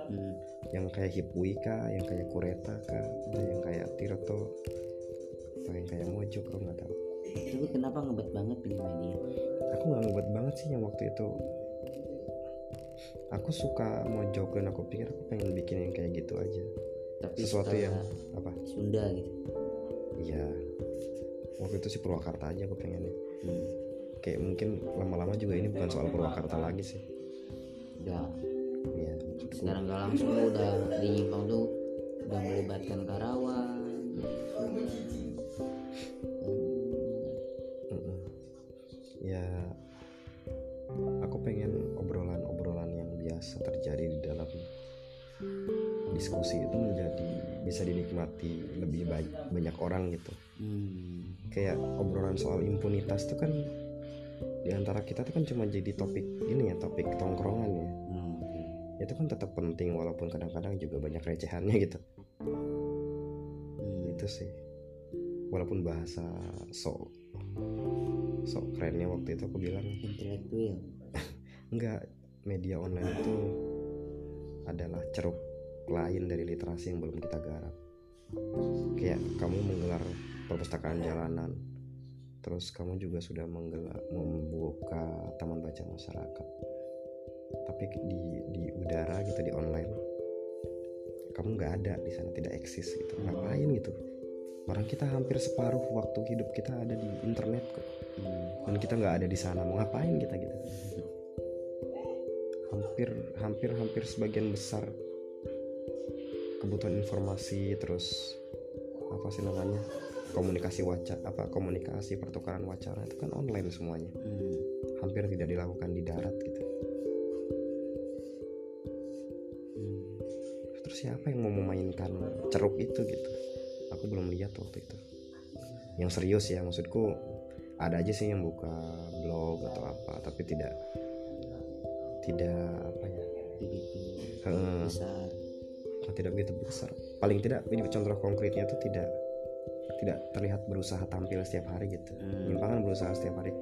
Speaker 2: Hmm.
Speaker 1: yang kayak Hipwi kah? Yang kayak Kureta kah? Atau yang kayak Tirto? Atau yang kayak Mojo kau nggak tahu.
Speaker 2: Tapi kenapa ngebet banget pilih media?
Speaker 1: Aku nggak ngebuat banget sih yang waktu itu. Aku suka Mojo dan aku pikir aku pengen bikin yang kayak gitu aja.
Speaker 2: Tapi
Speaker 1: sesuatu yang apa?
Speaker 2: Sunda gitu.
Speaker 1: Iya. Waktu itu sih Purwakarta aja aku pengennya.
Speaker 2: Hmm.
Speaker 1: kayak mungkin lama-lama juga ini bukan soal Purwakarta lagi sih.
Speaker 2: Udah.
Speaker 1: Iya. Maksudku
Speaker 2: sekarang gak langsung udah di Nyimpang tuh udah melibatkan Karawang,
Speaker 1: dinikmati lebih baik banyak orang gitu.
Speaker 2: Hmm.
Speaker 1: kayak obrolan soal impunitas itu kan di antara kita tuh kan cuma jadi topik ini ya topik tongkrongan ya.
Speaker 2: Hmm.
Speaker 1: itu kan tetap penting walaupun kadang-kadang juga banyak recehannya gitu.
Speaker 2: Hmm.
Speaker 1: itu sih. Walaupun bahasa sok sok kerennya waktu itu aku bilang.
Speaker 2: Intelektual.
Speaker 1: Enggak media online itu adalah ceruk lain dari literasi yang belum kita garap kayak kamu menggelar perpustakaan jalanan terus kamu juga sudah menggelar membuka taman baca masyarakat. Tapi di di udara gitu di online kamu nggak ada di sana tidak eksis gitu. Ngapain gitu? Orang kita hampir separuh waktu hidup kita ada di internet kok. Dan kita nggak ada di sana mau ngapain kita gitu? Hampir hampir hampir sebagian besar kebutuhan informasi terus apa sih namanya komunikasi wacana apa komunikasi pertukaran wacana itu kan online semuanya.
Speaker 2: Hmm.
Speaker 1: hampir tidak dilakukan di darat gitu.
Speaker 2: Hmm.
Speaker 1: terus siapa yang mau memainkan ceruk itu gitu? Aku belum lihat waktu itu. Yang serius ya maksudku ada aja sih yang buka blog atau apa tapi tidak tidak apa ya?
Speaker 2: Besar
Speaker 1: tidak begitu besar. Paling tidak ini contoh konkretnya itu tidak tidak terlihat berusaha tampil setiap hari gitu.
Speaker 2: Hmm.
Speaker 1: Berusaha setiap hari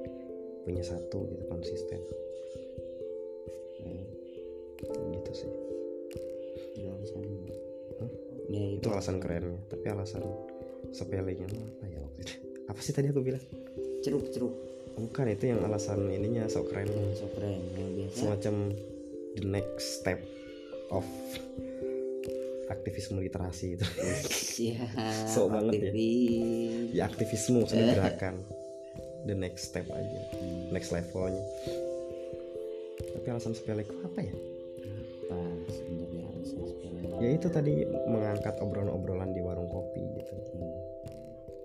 Speaker 1: punya satu gitu konsisten.
Speaker 2: Hmm.
Speaker 1: gitu sih.
Speaker 2: Itu alasannya.
Speaker 1: Hah?
Speaker 2: ya
Speaker 1: itu alasan kerennya. Tapi alasan sepelenya apa ya waktu itu? Apa sih tadi aku bilang?
Speaker 2: Ceruk ceruk
Speaker 1: bukan itu yang alasan ininya sok keren.
Speaker 2: Yang so keren biasa.
Speaker 1: Semacam the next step of aktivisme literasi itu.
Speaker 2: Ya
Speaker 1: Sok banget ya.
Speaker 2: aktivis.
Speaker 1: ya aktivisme maksudnya gerakan. The next step aja. Next levelnya. Tapi alasan sepele itu apa ya?
Speaker 2: Apa sebenarnya alasan sepele?
Speaker 1: Ya itu tadi mengangkat obrolan-obrolan di warung kopi gitu.
Speaker 2: Hmm.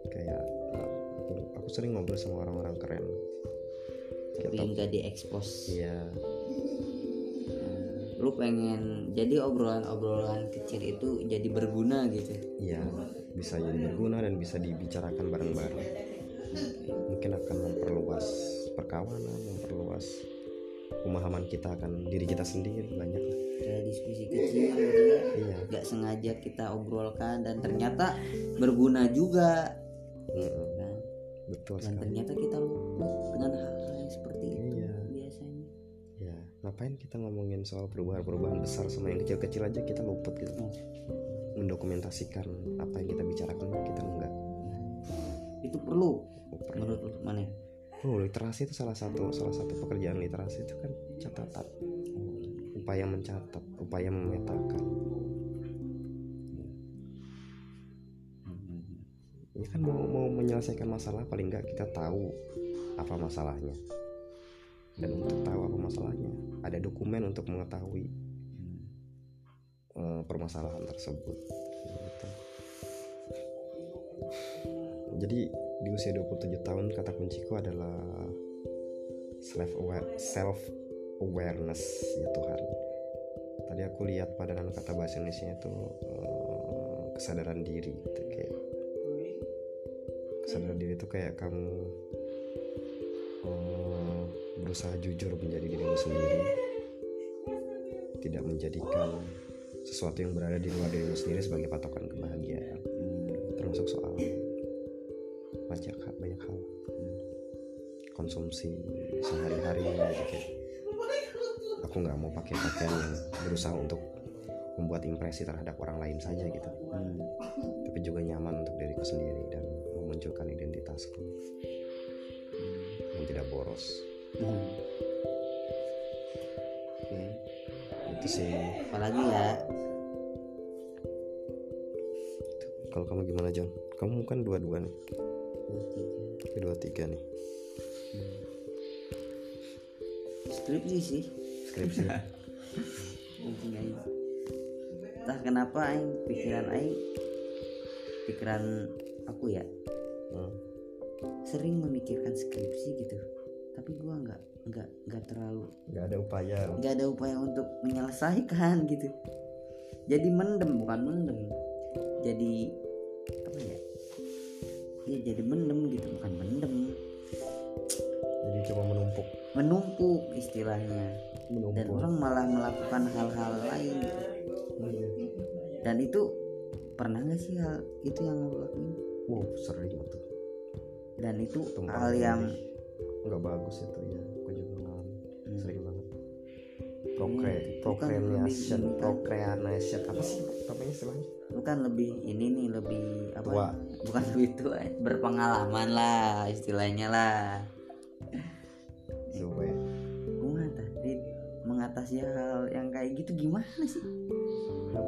Speaker 1: kayak aku, aku sering ngobrol sama orang-orang keren.
Speaker 2: Tapi nggak diekspos
Speaker 1: iya.
Speaker 2: Hmm. Lu pengen jadi obrolan-obrolan kecil itu jadi berguna gitu?
Speaker 1: Iya bisa jadi berguna dan bisa dibicarakan bareng-bareng. Mungkin akan memperluas perkawanan memperluas pemahaman kita akan diri kita sendiri banyak lah.
Speaker 2: kayak diskusi kecil
Speaker 1: iya.
Speaker 2: nggak sengaja kita obrolkan dan ternyata berguna juga.
Speaker 1: Mm-mm.
Speaker 2: kan?
Speaker 1: Betul
Speaker 2: dan
Speaker 1: sekali.
Speaker 2: ternyata kita luput
Speaker 1: ngapain kita ngomongin soal perubahan-perubahan besar sama yang kecil-kecil aja? Kita luput gitu.
Speaker 2: Hmm.
Speaker 1: mendokumentasikan apa yang kita bicarakan kita enggak.
Speaker 2: Itu perlu
Speaker 1: Oh, perlu.
Speaker 2: menurut lu mana
Speaker 1: Oh, literasi itu salah satu salah satu pekerjaan literasi itu kan catatan. Upaya mencatat upaya memetakan. Ini kan mau mau menyelesaikan masalah paling nggak kita tahu apa masalahnya dan untuk tahu apa masalahnya ada dokumen untuk mengetahui eh, permasalahan tersebut. Gitu. jadi di usia 27 tahun kata kunciku adalah self aware self awareness ya Tuhan. Tadi aku lihat padanan kata bahasa Indonesia itu eh, kesadaran diri. Gitu kayak kesadaran diri itu kayak kamu eh, berusaha jujur menjadi dirimu sendiri. Tidak menjadikan sesuatu yang berada di luar dirimu sendiri sebagai patokan kebahagiaan. Termasuk soal banyak hal banyak hal. Konsumsi sehari-hari kayak aku nggak mau pakai pakaian yang berusaha untuk membuat impresi terhadap orang lain saja gitu. Tapi juga nyaman untuk diriku sendiri dan memunculkan identitasku. Yang tidak boros
Speaker 2: Hmm. Oke.
Speaker 1: itu sih.
Speaker 2: Apalagi ya?
Speaker 1: Kalau kamu gimana John? Kamu kan dua-dua nih.
Speaker 2: Dua tiga
Speaker 1: dua tiga nih
Speaker 2: skripsi sih.
Speaker 1: Skripsi.
Speaker 2: Entah kenapa aing pikiran aing pikiran aku ya
Speaker 1: Hmm.
Speaker 2: sering memikirkan skripsi gitu tapi gua nggak nggak nggak terlalu
Speaker 1: nggak ada upaya.
Speaker 2: nggak ada upaya untuk menyelesaikan gitu. Jadi mendem bukan mendem. Jadi apa ya? Ya jadi mendem gitu bukan mendem.
Speaker 1: Jadi cuma menumpuk.
Speaker 2: Menumpuk istilahnya. Dan
Speaker 1: menumpuk
Speaker 2: orang malah melakukan hal-hal lain
Speaker 1: Iya.
Speaker 2: dan itu pernah nggak sih hal itu yang lo lakuin?
Speaker 1: Wow sering tuh
Speaker 2: dan itu
Speaker 1: Tumpang
Speaker 2: hal yang
Speaker 1: tindih. Nggak bagus itu ya aku juga ngalamin.
Speaker 2: Hmm.
Speaker 1: sering banget. Procre
Speaker 2: Ini- itu kan
Speaker 1: procreation procreation apa sih namanya istilahnya?
Speaker 2: Bukan lebih ini nih lebih apa?
Speaker 1: Tua.
Speaker 2: bukan lebih tua berpengalaman lah istilahnya lah.
Speaker 1: Supaya
Speaker 2: mengatasi mengatasi hal yang kayak gitu gimana sih?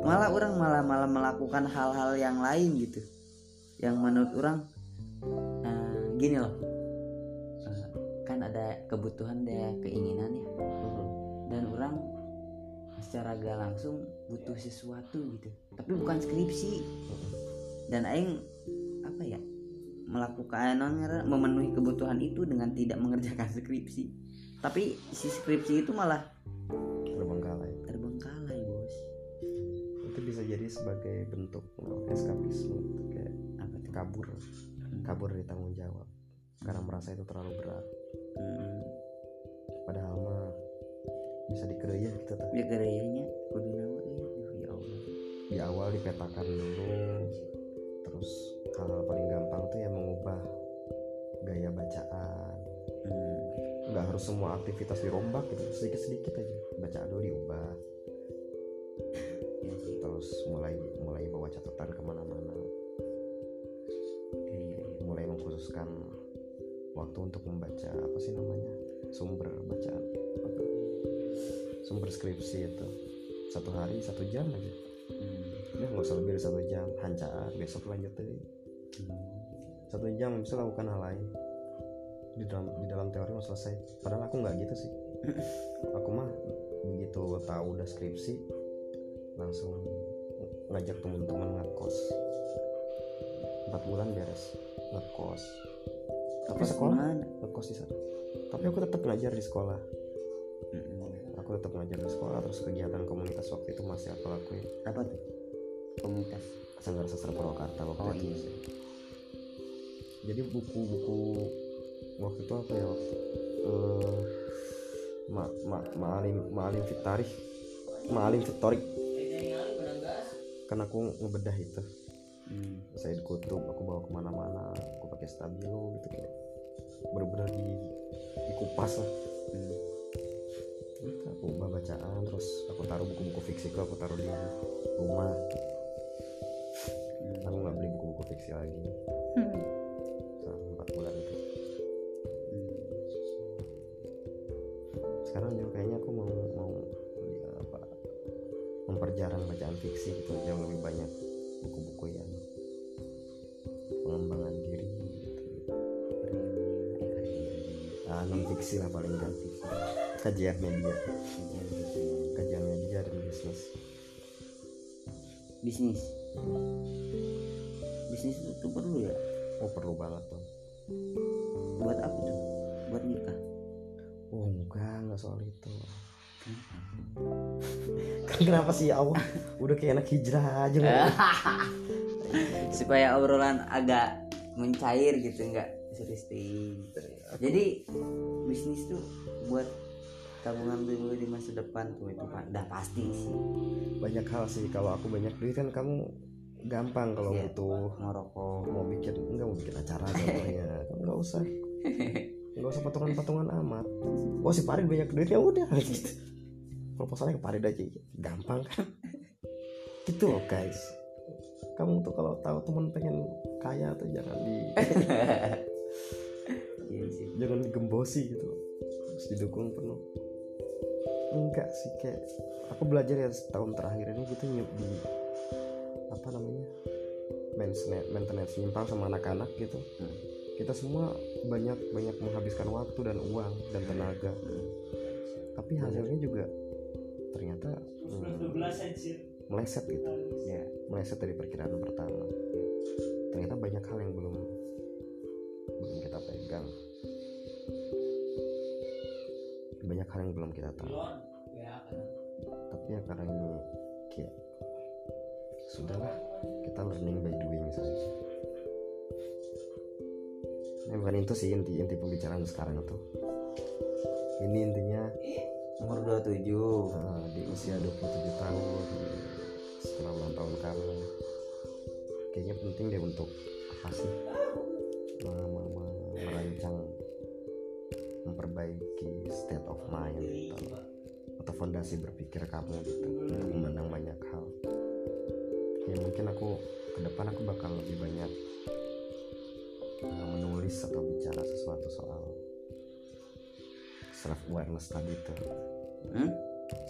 Speaker 2: Malah orang malah malah melakukan hal-hal yang lain gitu. Yang menurut orang eh, gini loh. Eh, kan ada kebutuhan ada keinginan ya. Dan orang secara gak langsung butuh sesuatu gitu. Tapi bukan skripsi. Dan aing apa ya melakukan memenuhi kebutuhan itu dengan tidak mengerjakan skripsi. Tapi si skripsi itu malah
Speaker 1: berbengkalai
Speaker 2: terbengkalai bos.
Speaker 1: Itu bisa jadi sebagai bentuk eskapisme kayak kabur. Kabur dari tanggung jawab. Karena merasa itu terlalu berat
Speaker 2: Hmm,
Speaker 1: padahal mah bisa dikeroyah gitu tuh
Speaker 2: ya gerayanya kudu nawa eh. Ya Allah.
Speaker 1: Di awal dipetakan dulu terus hal paling gampang tuh ya mengubah gaya bacaan.
Speaker 2: Hmm,
Speaker 1: nggak harus semua aktivitas dirombak gitu sedikit sedikit aja. Bacaan dulu diubah.
Speaker 2: Ya sih.
Speaker 1: Terus mulai mulai bawa catatan ke mana-mana.
Speaker 2: Ya, ya, ya.
Speaker 1: mulai mengkhususkan waktu untuk membaca apa sih namanya? Sumber bacaan. Apa? sumber skripsi itu. Satu hari satu jam aja.
Speaker 2: Hmm,
Speaker 1: ya nggak usah lebih dari satu jam. Hancaan. Besok lanjut
Speaker 2: hmm.
Speaker 1: satu jam bisa lakukan hal lain. Di dalam di dalam teori mau selesai. Padahal aku nggak gitu sih. Aku mah begitu tahu udah skripsi langsung ngajak teman-teman ngekos. Empat bulan beres ngekos tapi sekolah
Speaker 2: gimana?
Speaker 1: ngekos di sana. Tapi aku tetap ngajar di sekolah. Aku tetap ngajar di sekolah terus kegiatan komunitas waktu itu masih aku lakuin.
Speaker 2: Apa tuh? Komunitas?
Speaker 1: Sanggar Sastra Purwakarta waktu
Speaker 2: Oh,
Speaker 1: itu.
Speaker 2: iya.
Speaker 1: sih. Jadi buku-buku waktu itu apa ya? Waktu eh, ma ma maalim maalim fitarik maalim fitorik kan aku ngebedah itu.
Speaker 2: Hmm,
Speaker 1: saya kutub aku bawa ke mana-mana aku pakai stabilo gitu kayak bener-bener di dikupas lah
Speaker 2: hmm.
Speaker 1: Aku ubah bacaan terus aku taruh buku-buku fiksiku aku taruh di rumah aku nggak beli buku-buku fiksi lagi selama empat bulan itu
Speaker 2: Hmm.
Speaker 1: sekarang juga kayaknya aku mau mau ya, apa memperjarang bacaan fiksi gitu jauh lebih banyak buku-buku yang pengembangan non fiksi lah paling enggak kajian media. Kajian media dan bisnis.
Speaker 2: Bisnis? Bisnis itu tuh perlu ya?
Speaker 1: Oh perlu banget tuh
Speaker 2: buat apa tuh? Buat nikah?
Speaker 1: Oh enggak enggak soal itu. Kan kenapa sih ya Allah? Udah kayak anak hijrah aja
Speaker 2: supaya obrolan agak mencair gitu nggak serius. Jadi bisnis tuh buat tabungan dulu di masa depan tuh itu udah pasti sih.
Speaker 1: Banyak hal sih kalau aku banyak duit kan kamu gampang kalau
Speaker 2: Iya.
Speaker 1: butuh.
Speaker 2: ngerokok.
Speaker 1: Mau bikin enggak mau bikin acara contohnya kan nggak usah. Nggak usah patungan-patungan amat. Oh si Parid banyak duit ya udah. Gitu. Proposalnya ke Parid aja gampang kan? Gitu loh guys. Kamu tuh kalau tahu teman pengen kaya tuh jangan di
Speaker 2: iya
Speaker 1: jangan digembosi gitu. Harus didukung penuh. Enggak sih kayak aku belajar ya setahun terakhir ini gitu nyup di apa namanya maintenance maintenance nyimpang sama anak-anak gitu.
Speaker 2: Hmm.
Speaker 1: kita semua banyak banyak menghabiskan waktu dan uang dan tenaga. Tapi hasilnya juga ternyata hmm, meleset gitu.
Speaker 2: Ya.
Speaker 1: Meleset dari perkiraan pertama. Ternyata banyak hal yang belum belum kita pegang yang belum kita tahu. Tapi ya karena ini kayak sudahlah kita learning by doing saja ini bukan itu sih inti inti pembicaraan sekarang itu. Ini intinya
Speaker 2: umur 27
Speaker 1: eh, di usia 27 tahun setelah ulang tahun kamu. Kayaknya penting deh untuk apa sih? Me- of mind atau, atau fondasi berpikir kamu gitu untuk memandang banyak hal ya mungkin aku ke depan aku bakal lebih banyak uh, menulis atau bicara sesuatu soal self awareness tadi tuh
Speaker 2: hmm?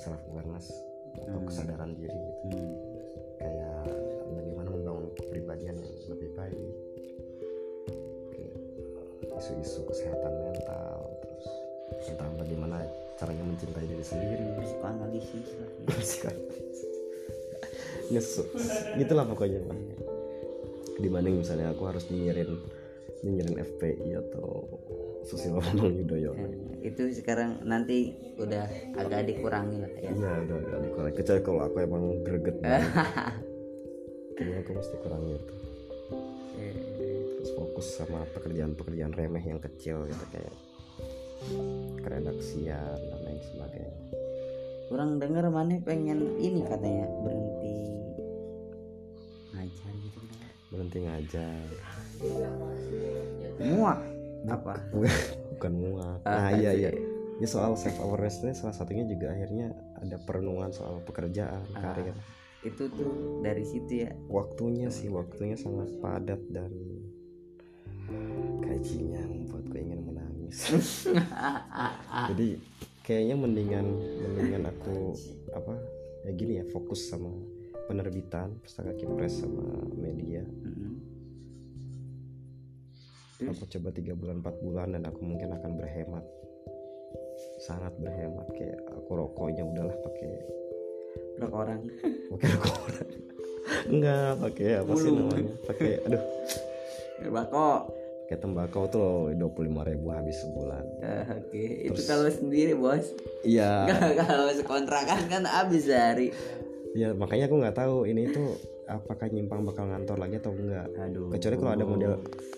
Speaker 1: self awareness atau
Speaker 2: Hmm.
Speaker 1: kesadaran diri gitu
Speaker 2: Hmm.
Speaker 1: kayak bagaimana membangun kepribadian yang lebih baik isu-isu kesehatan mental terus tentang bagaimana caranya mencintai diri sendiri.
Speaker 2: Psikoanalisis lah. Ya.
Speaker 1: ngesuk gitulah pokoknya Pak. dibanding misalnya aku harus nyinyirin nyinyirin FPI atau Susilo Bambang Yudhoyono.
Speaker 2: Eh, itu sekarang nanti udah agak dikurangi lah ya.
Speaker 1: Iya udah agak dikurangi kecuali kalau aku emang greget kayaknya aku mesti kurangi itu.
Speaker 2: Eh,
Speaker 1: terus fokus sama pekerjaan-pekerjaan remeh yang kecil gitu kayak keredaksian dan lain sebagainya.
Speaker 2: Kurang denger mana pengen ini katanya berhenti ngajar gitu
Speaker 1: berhenti ngajar.
Speaker 2: Muak. Apa?
Speaker 1: bukan muak.
Speaker 2: Ah,
Speaker 1: nah iya iya. ini soal self awareness ini salah satunya juga akhirnya ada perenungan soal pekerjaan
Speaker 2: Ah.
Speaker 1: karir.
Speaker 2: itu tuh dari situ ya.
Speaker 1: Waktunya sih waktunya sangat padat dan gajinya menangis jadi kayaknya mendingan mendingan aku apa ya gini ya fokus sama penerbitan pustaka kipres sama media.
Speaker 2: Mm. Terus?
Speaker 1: aku coba tiga bulan empat bulan dan aku mungkin akan berhemat. Sangat berhemat kayak aku rokoknya udahlah pakai
Speaker 2: Berapa orang.
Speaker 1: Pakai rokok orang. enggak pakai apa sih namanya? Pakai aduh.
Speaker 2: Bako
Speaker 1: kayak tembakau tuh loh dua puluh lima ribu habis sebulan.
Speaker 2: Eh, oke itu
Speaker 1: Terus-
Speaker 2: kalau sendiri bos.
Speaker 1: Iya.
Speaker 2: Kalau sekontrakan kan habis sehari.
Speaker 1: Ya makanya aku nggak tahu ini tuh apakah nyimpang bakal ngantor lagi atau enggak
Speaker 2: aduh.
Speaker 1: Kecuali kalau ada model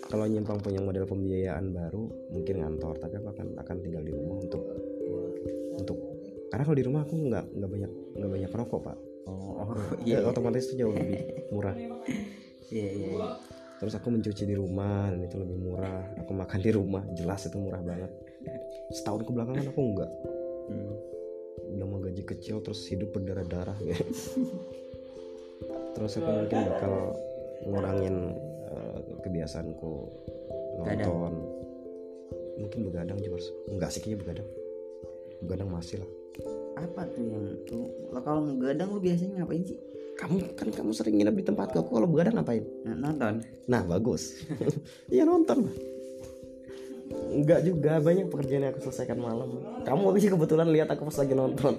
Speaker 1: kalau nyimpang punya model pembiayaan baru mungkin ngantor tapi aku akan akan tinggal di rumah untuk untuk karena kalau di rumah aku nggak nggak banyak nggak banyak rokok pak.
Speaker 2: Oh, oh
Speaker 1: ya,
Speaker 2: iya
Speaker 1: otomatis itu jauh lebih murah.
Speaker 2: Iya iya iya.
Speaker 1: Terus aku mencuci di rumah dan itu lebih murah. Aku makan di rumah jelas itu murah banget. Setahun kebelakangan aku enggak.
Speaker 2: Hmm.
Speaker 1: udah mau gaji kecil terus hidup berdarah-darah gitu. terus aku mungkin bakal ngurangin eh, kebiasaanku nonton. Mungkin begadang juga harus. Enggak sih kayaknya begadang. Begadang masih lah.
Speaker 2: Apa tuh yang tuh? Kalau ngegadang lu biasanya ngapain sih
Speaker 1: kamu kan kamu sering nginep di tempatku aku kalau begadang ngapain?
Speaker 2: N- nonton.
Speaker 1: Nah bagus. Iya nonton. Lah enggak juga banyak pekerjaan yang aku selesaikan malam. Kamu sih kebetulan lihat aku pas lagi nonton.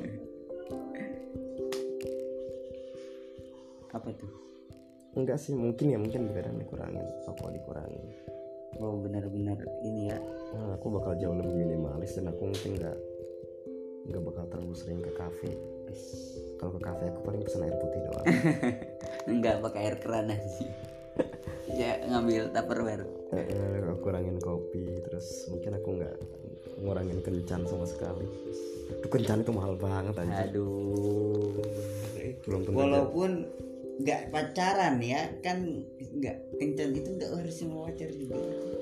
Speaker 2: Apa tuh?
Speaker 1: Enggak sih mungkin ya mungkin begadang dikurangin rokok dikurangin.
Speaker 2: Oh benar-benar ini ya.
Speaker 1: Nah, aku bakal jauh lebih minimalis dan aku mungkin nggak nggak bakal terlalu sering ke kafe. Kalau ke kafe aku paling pesen air putih doang.
Speaker 2: nggak pakai air keran sih ya ngambil tupperware
Speaker 1: Eh, aku kurangin kopi, terus mungkin aku nggak ngurangin kencan sama sekali. Itu kencan itu mahal banget aja.
Speaker 2: aduh
Speaker 1: Belum tentu.
Speaker 2: walaupun nggak pacaran ya kan nggak kencan itu nggak harus semua pacar juga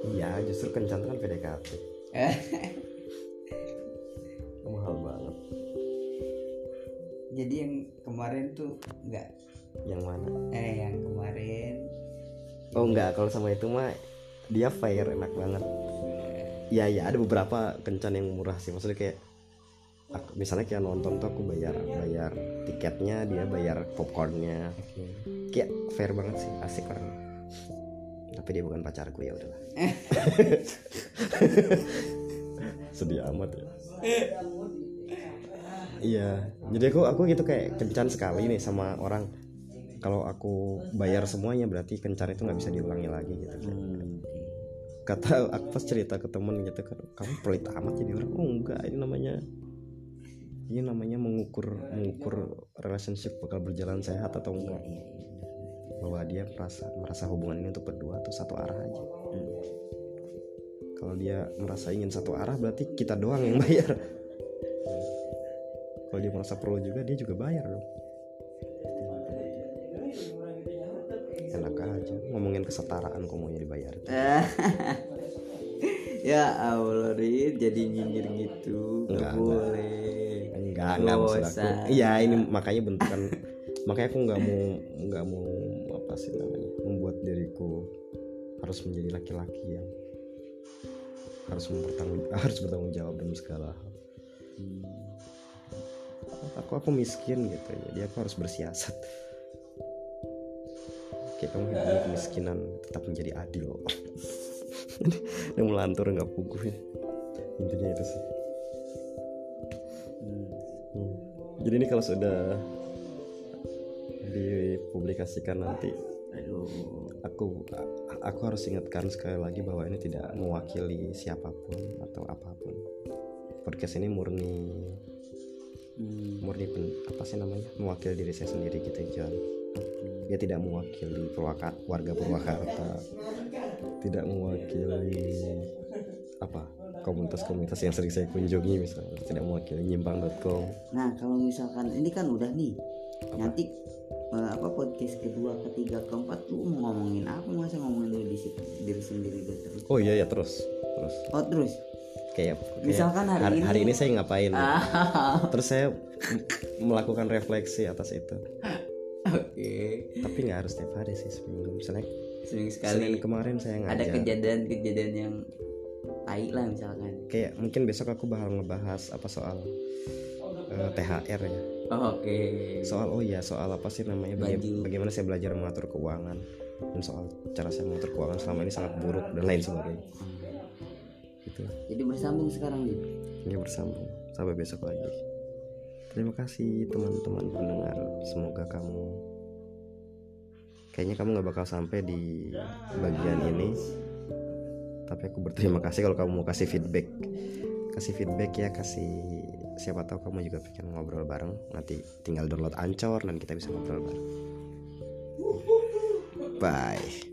Speaker 1: Iya, justru kencan itu kan PDKT.
Speaker 2: jadi yang kemarin tuh nggak.
Speaker 1: Yang mana?
Speaker 2: eh yang kemarin.
Speaker 1: Oh enggak, kalau sama itu mah dia fair enak banget. Iya iya ada beberapa kencan yang murah sih. Maksudnya kayak aku, misalnya kayak nonton tuh aku bayar bayar tiketnya dia bayar popcornnya. Kayak fair banget sih asik orangnya tapi dia bukan pacarku ya udahlah. Sedih amat ya iya. Jadi aku aku gitu kayak kencan sekali nih sama orang. Kalau aku bayar semuanya berarti kencan itu nggak bisa diulangi lagi gitu.
Speaker 2: Hmm,
Speaker 1: kata aku pas cerita ke temen gitu kan kamu pelit amat jadi orang. Oh enggak ini namanya ini namanya mengukur mengukur relationship bakal berjalan sehat atau
Speaker 2: iya
Speaker 1: enggak.
Speaker 2: Iya iya benar.
Speaker 1: bahwa dia merasa merasa hubungan ini untuk berdua atau satu arah aja.
Speaker 2: Hmm.
Speaker 1: kalau dia merasa ingin satu arah berarti kita doang yang bayar kalau dia merasa perlu juga dia juga bayar dong. Enak aja. Ngomongin kesetaraan kok maunya dibayar?
Speaker 2: Ya Allah Rid jadi nyinyir gitu.
Speaker 1: Enggak,
Speaker 2: nggak boleh.
Speaker 1: Enggak enggak maksud iya ini makanya bentukan. Makanya aku nggak mau nggak mau apa sih namanya membuat diriku harus menjadi laki-laki yang harus mempertanggung harus bertanggung jawab dalam segala hal.
Speaker 2: Hmm.
Speaker 1: Aku aku miskin gitu jadi aku harus bersiasat. Kayak kamu kemiskinan tetap menjadi adil. Dan melantur nggak puguh ya intinya itu sih.
Speaker 2: Hmm.
Speaker 1: Jadi ini kalau sudah dipublikasikan nanti, aku aku harus ingatkan sekali lagi bahwa ini tidak mewakili siapa pun atau apa pun. Podcast ini murni
Speaker 2: Hmm.
Speaker 1: murni pen- apa sih namanya? Mewakili diri saya sendiri gitu John. Dia tidak mewakili Purwaka, warga Purwakarta, tidak mewakili apa? Komunitas-komunitas yang sering saya kunjungi misalnya, tidak mewakili nyimpang.com.
Speaker 2: nah kalau misalkan ini kan udah nih. Nanti eh, apa podcast kedua ketiga keempat tuh ngomongin apa? Masa ngomongin diri, diri sendiri terus
Speaker 1: Oh iya ya terus. Terus.
Speaker 2: Oh terus
Speaker 1: kayak, kayak
Speaker 2: Misalkan hari ini-
Speaker 1: hari ini. saya ngapain
Speaker 2: ah.
Speaker 1: Terus saya melakukan refleksi atas itu.
Speaker 2: Oke.
Speaker 1: Tapi nggak harus setiap hari sih seminggu. Misalnya
Speaker 2: seminggu
Speaker 1: Senin
Speaker 2: sekali
Speaker 1: kemarin saya
Speaker 2: ada
Speaker 1: ngajak
Speaker 2: kejadian-kejadian yang tai lah misalkan.
Speaker 1: Kayak mungkin besok aku bakal ngebahas apa soal eh, THR ya.
Speaker 2: Oh, oke.
Speaker 1: Soal oh ya soal apa sih namanya baga-
Speaker 2: Baju.
Speaker 1: bagaimana saya belajar mengatur keuangan dan soal cara saya mengatur keuangan selama ini sangat buruk dan lain sebagainya gitu.
Speaker 2: Jadi bersambung sekarang nih
Speaker 1: ini bersambung. Sampai besok lagi. Terima kasih teman-teman pendengar. Semoga kamu kayaknya kamu nggak bakal sampai di bagian ini. Tapi aku berterima kasih kalau kamu mau kasih feedback. Kasih feedback ya kasih siapa tahu kamu juga pengen ngobrol bareng. Nanti tinggal download ancor dan kita bisa ngobrol bareng. Bye